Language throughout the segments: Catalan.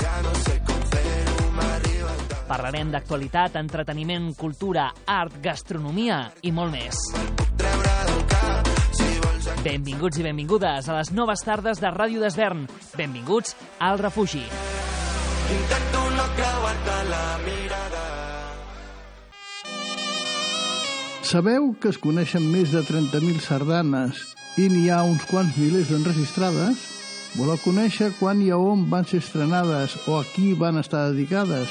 Ja no sé com fer-ho, m'arriba el cap. Parlarem d'actualitat, entreteniment, cultura, art, gastronomia i molt més. Benvinguts i benvingudes a les noves tardes de Ràdio d'Esvern. Benvinguts al refugi. Intento no creuar-te la mirada. Sabeu que es coneixen més de 30.000 sardanes i n'hi ha uns quants milers d'enregistrades? Voleu conèixer quan i a on van ser estrenades o a qui van estar dedicades?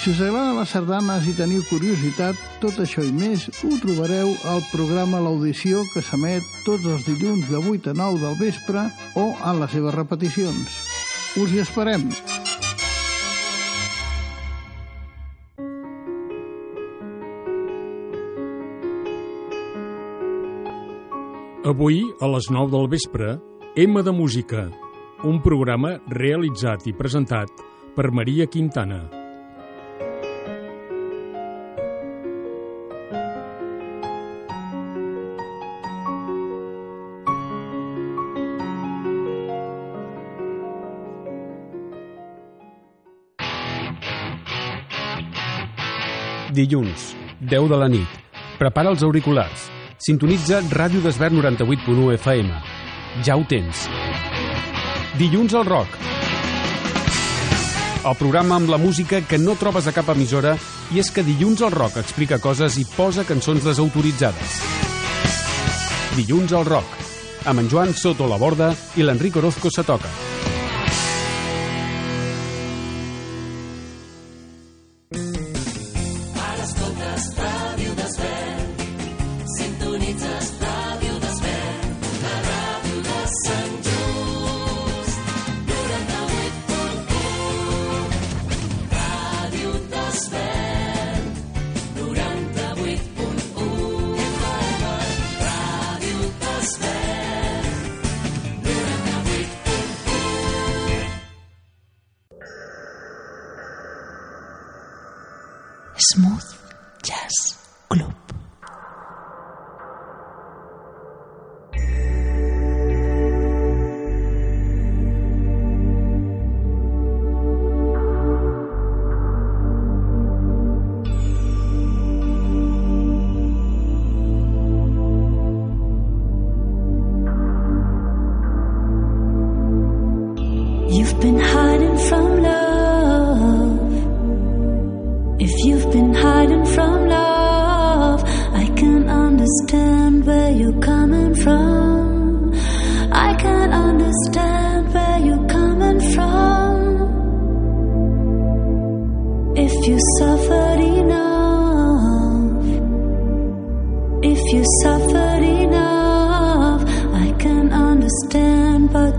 Si us agraden les sardanes i teniu curiositat, tot això i més ho trobareu al programa L'Audició que s'emet tots els dilluns de 8 a 9 del vespre o en les seves repeticions. Us hi esperem! Avui, a les 9 del vespre, M de Música, un programa realitzat i presentat per Maria Quintana. Dilluns, 10 de la nit. Prepara els auriculars. Sintonitza Ràdio d'Esvern 98.1 FM. Ja ho tens. Dilluns al rock. El programa amb la música que no trobes a cap emissora i és que Dilluns al rock explica coses i posa cançons desautoritzades. Dilluns al rock. Amb en Joan Soto la Borda i l'Enric Orozco se toca.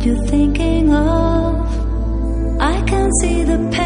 You're thinking of. I can see the pain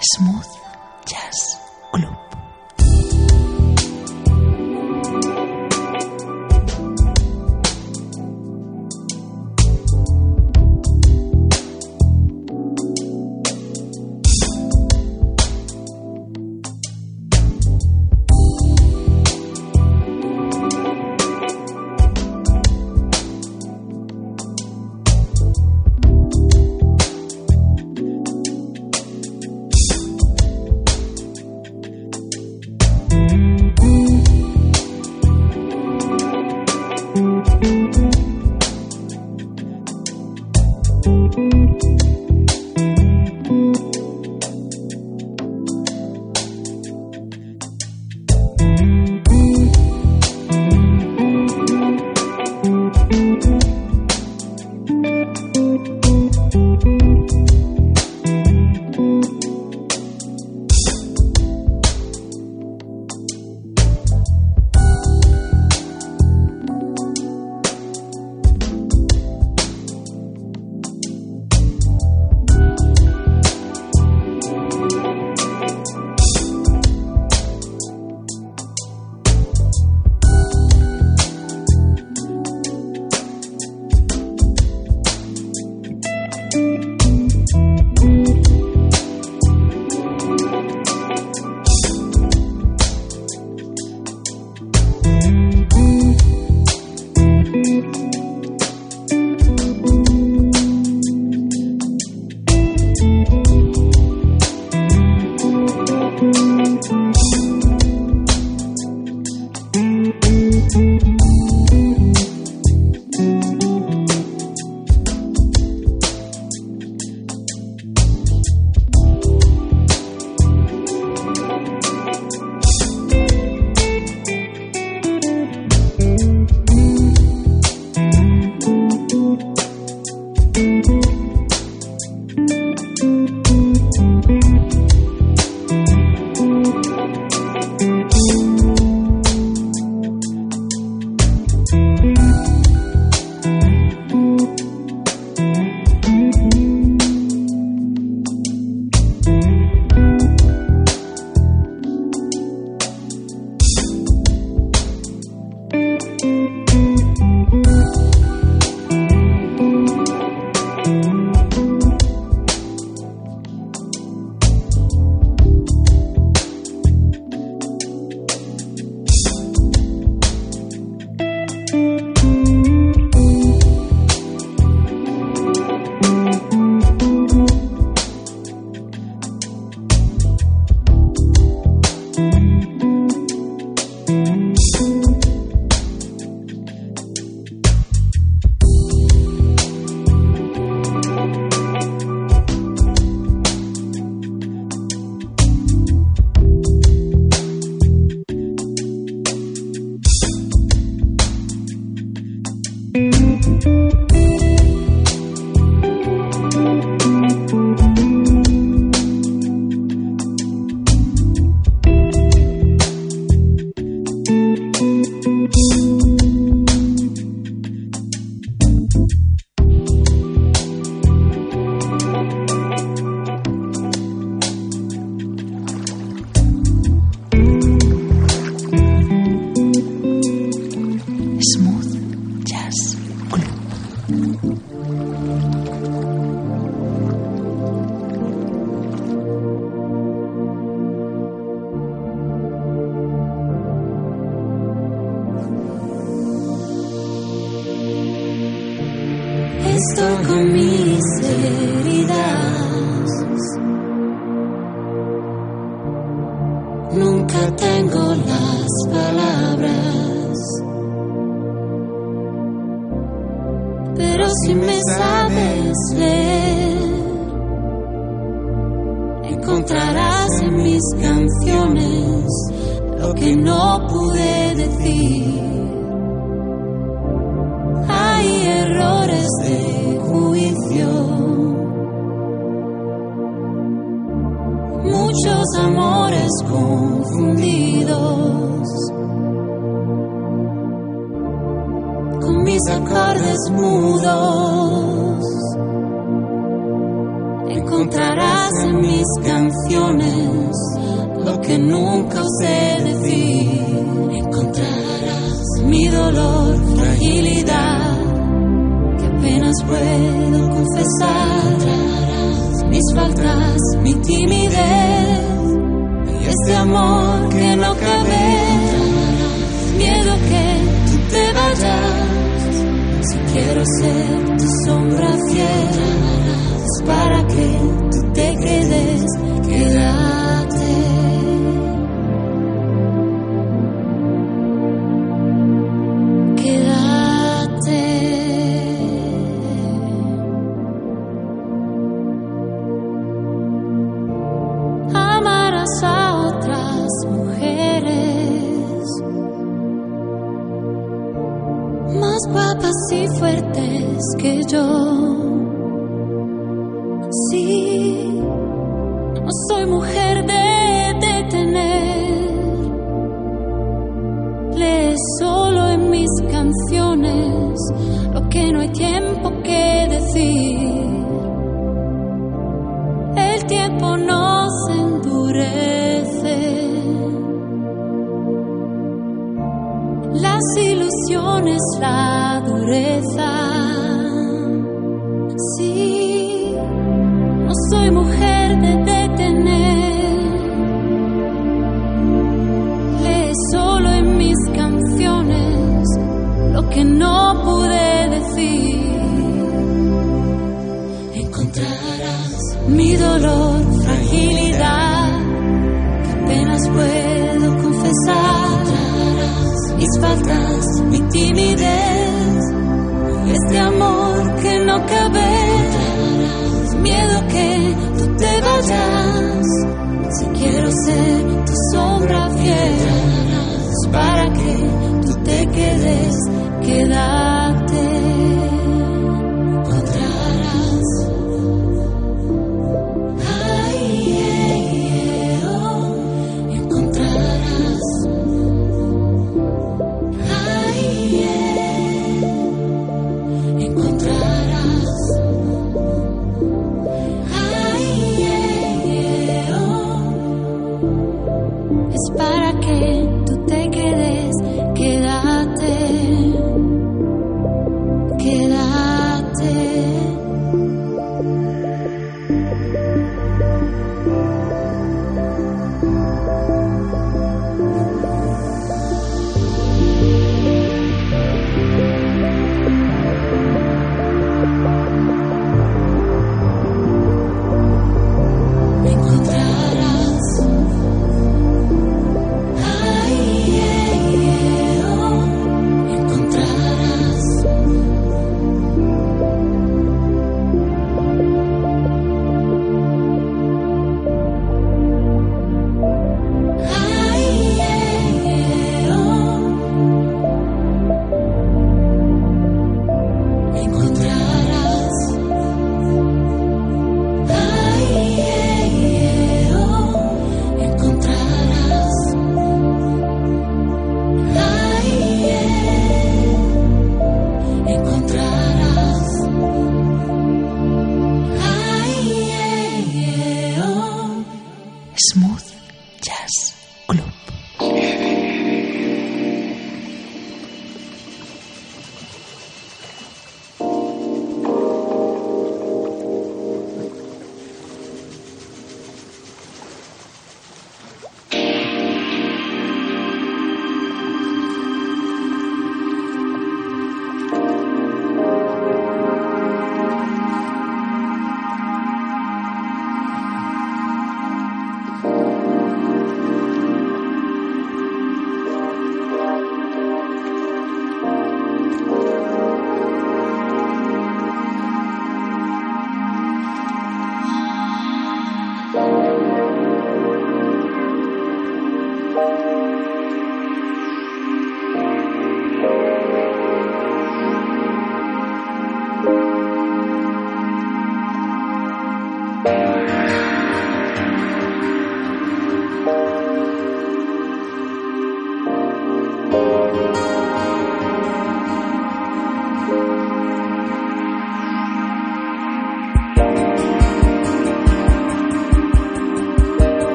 Smooth Jazz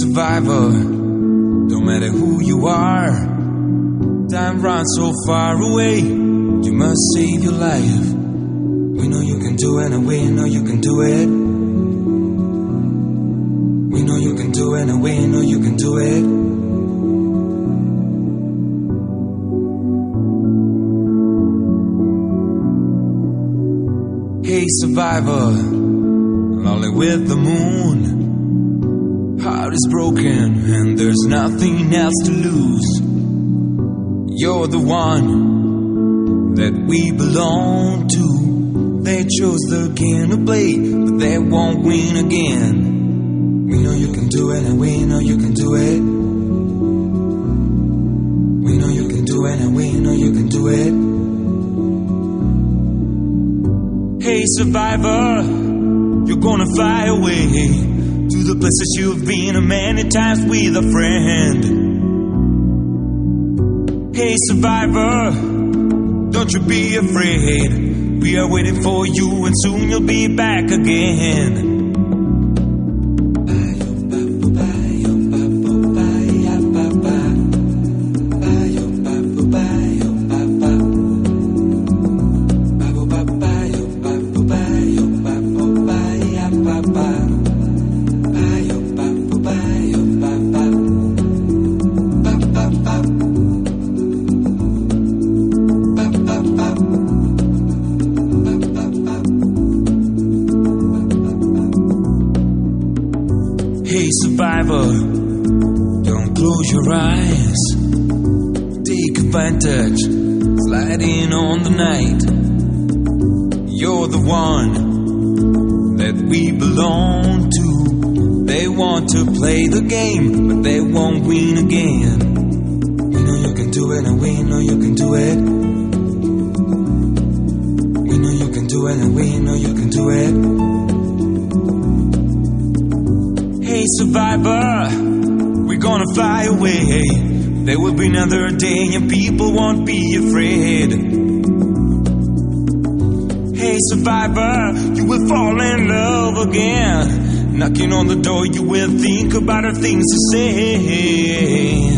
survivor, don't matter who you are. Time runs so far away, you must save your life. We know you can do it, and we know you can do it. We know you can do it, and we know you can do it. Hey survivor, lonely with the moon. Heart is broken and there's nothing else to lose. You're the one that we belong to. They chose the game to play, but they won't win again. We know you can do it and we know you can do it. We know you can do it and we know you can do it. Hey survivor, you're gonna fly away places you've been a many times with a friend. Hey survivor, don't you be afraid. We are waiting for you and soon you'll be back again. There will be another day and people won't be afraid. Hey survivor, you will fall in love again. Knocking on the door, you will think about the things to say.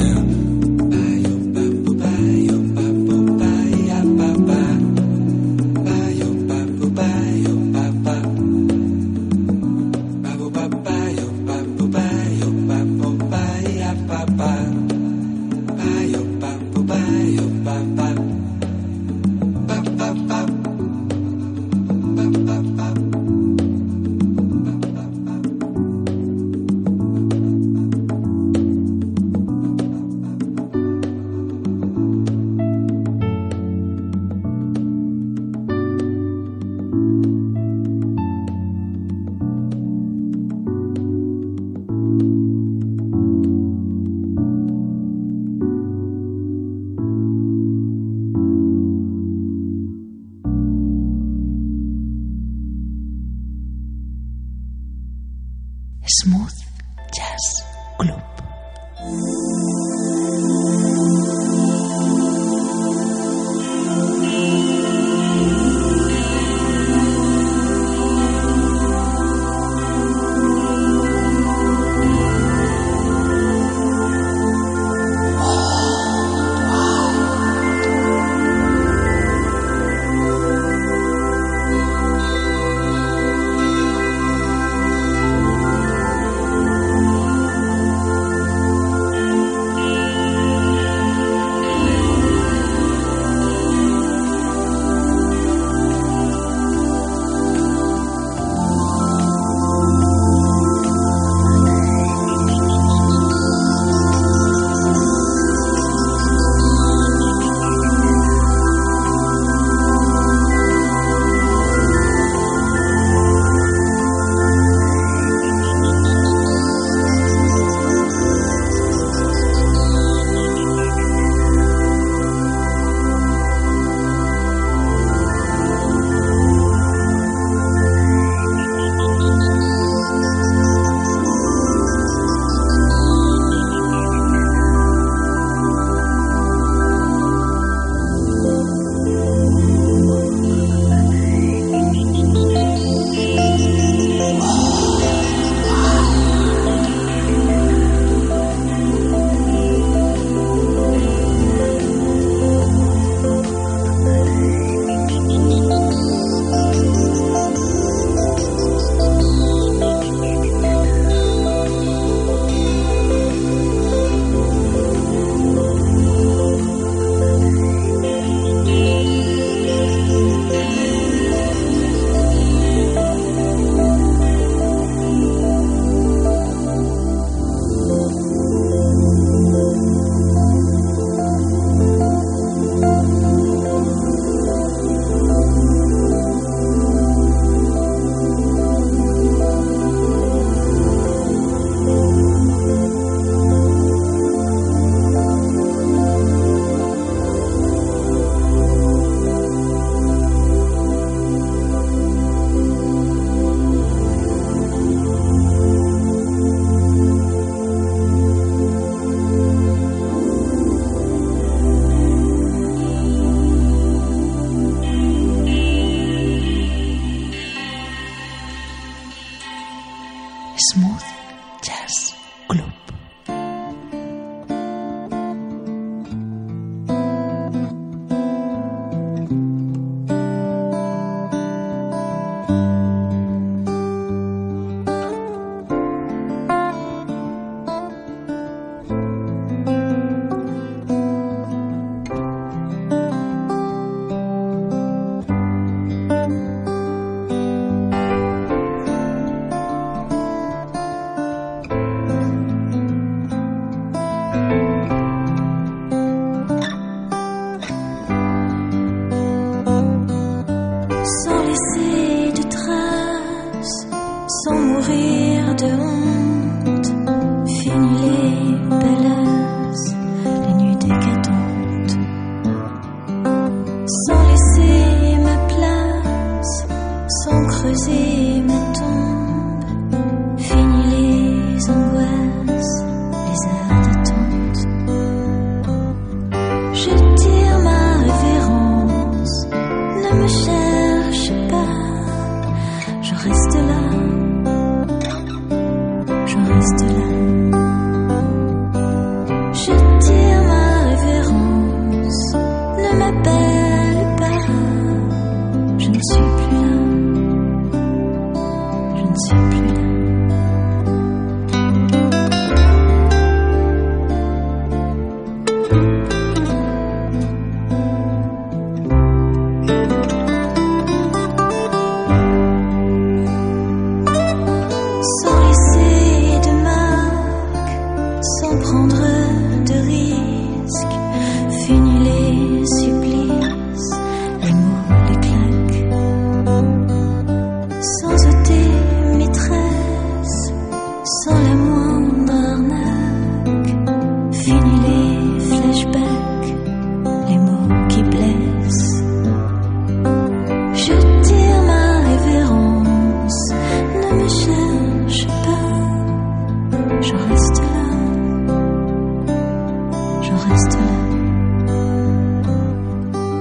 reste.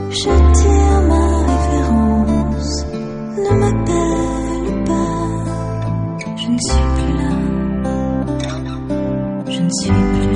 J'attire ma référence, ne m'appelle pas. Je ne suis plus là, je ne suis plus là.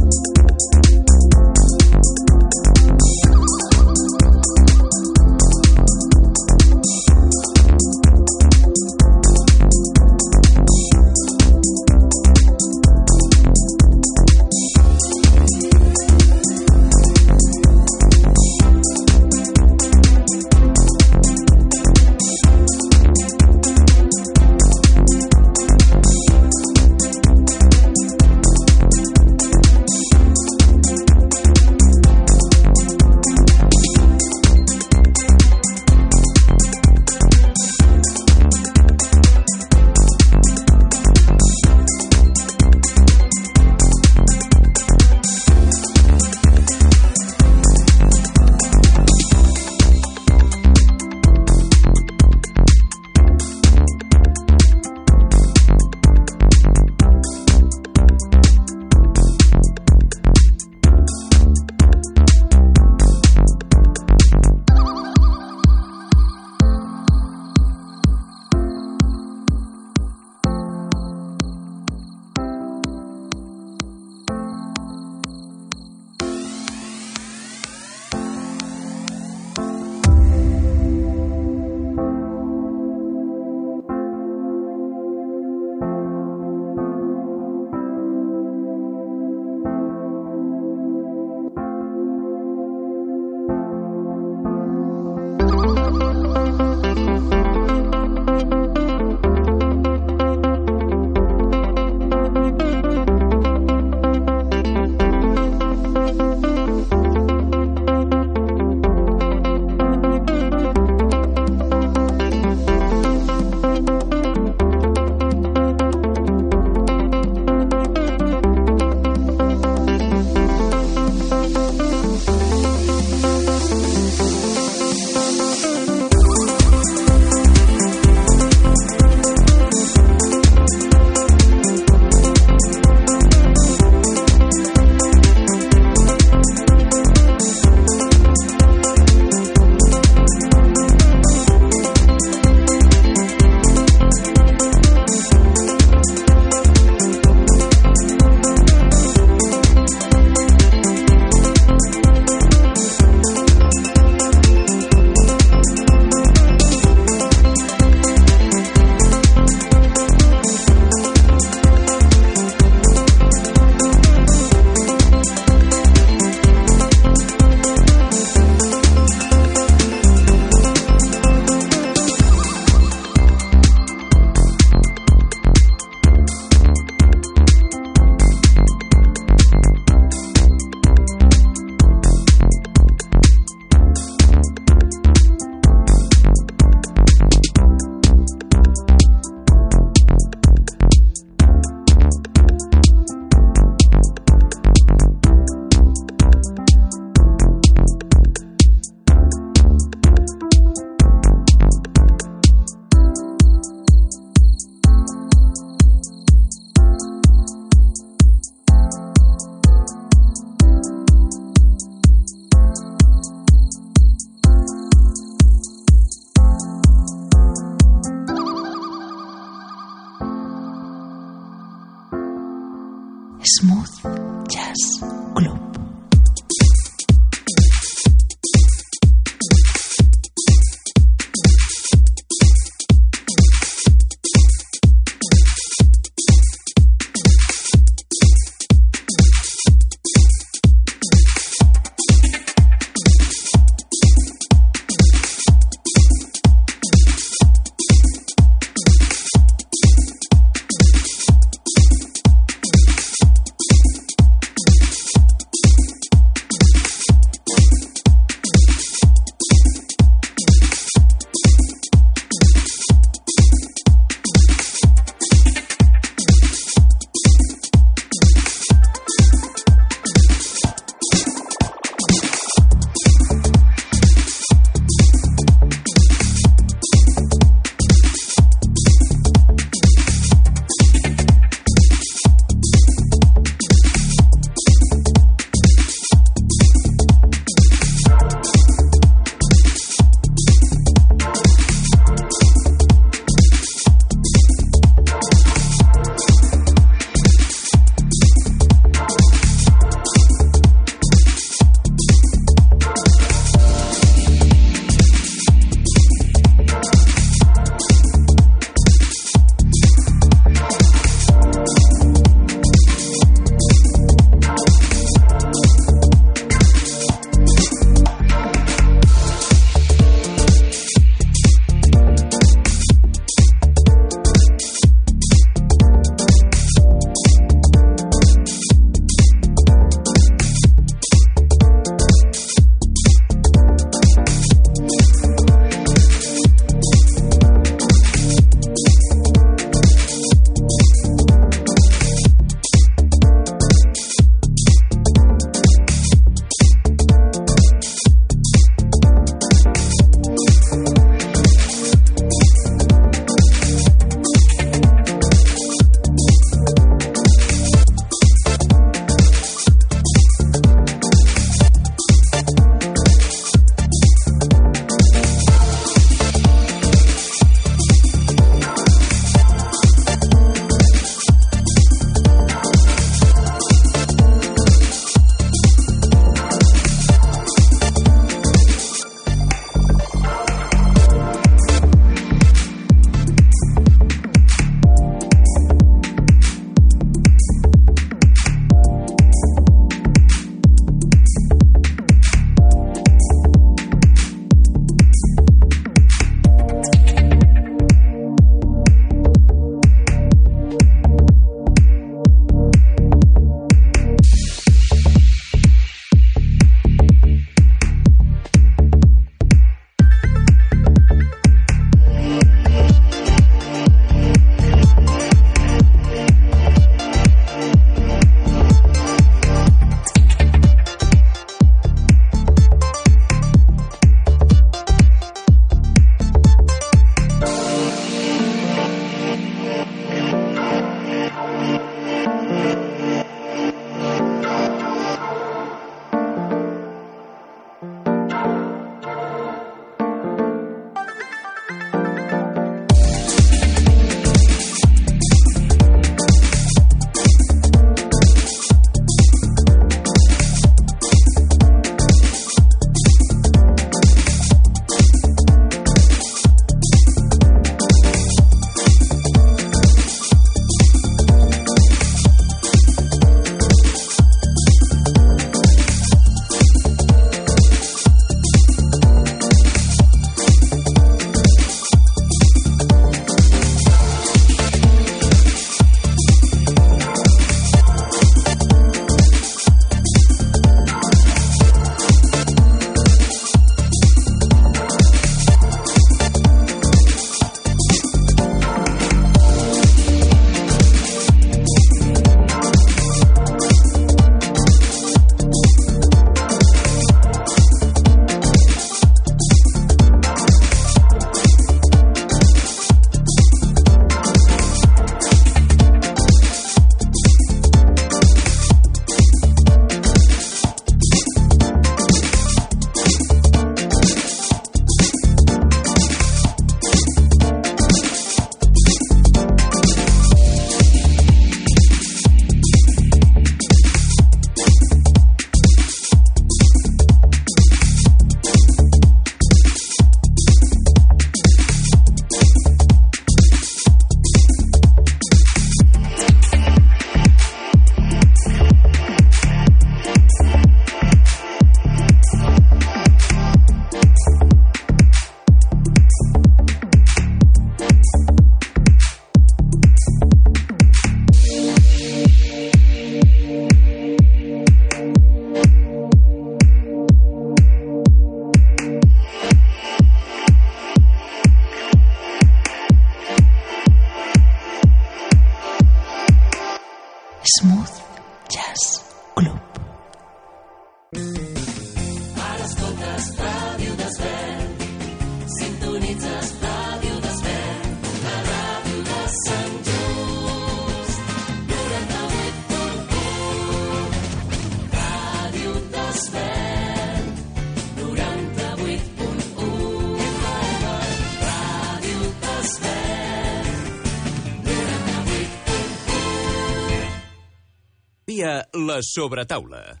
La sobretaula.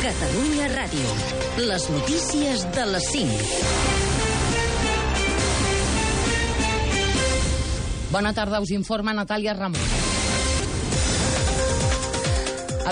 Catalunya Ràdio. Les notícies de les 5. Bona tarda, us informa Natàlia Ramon.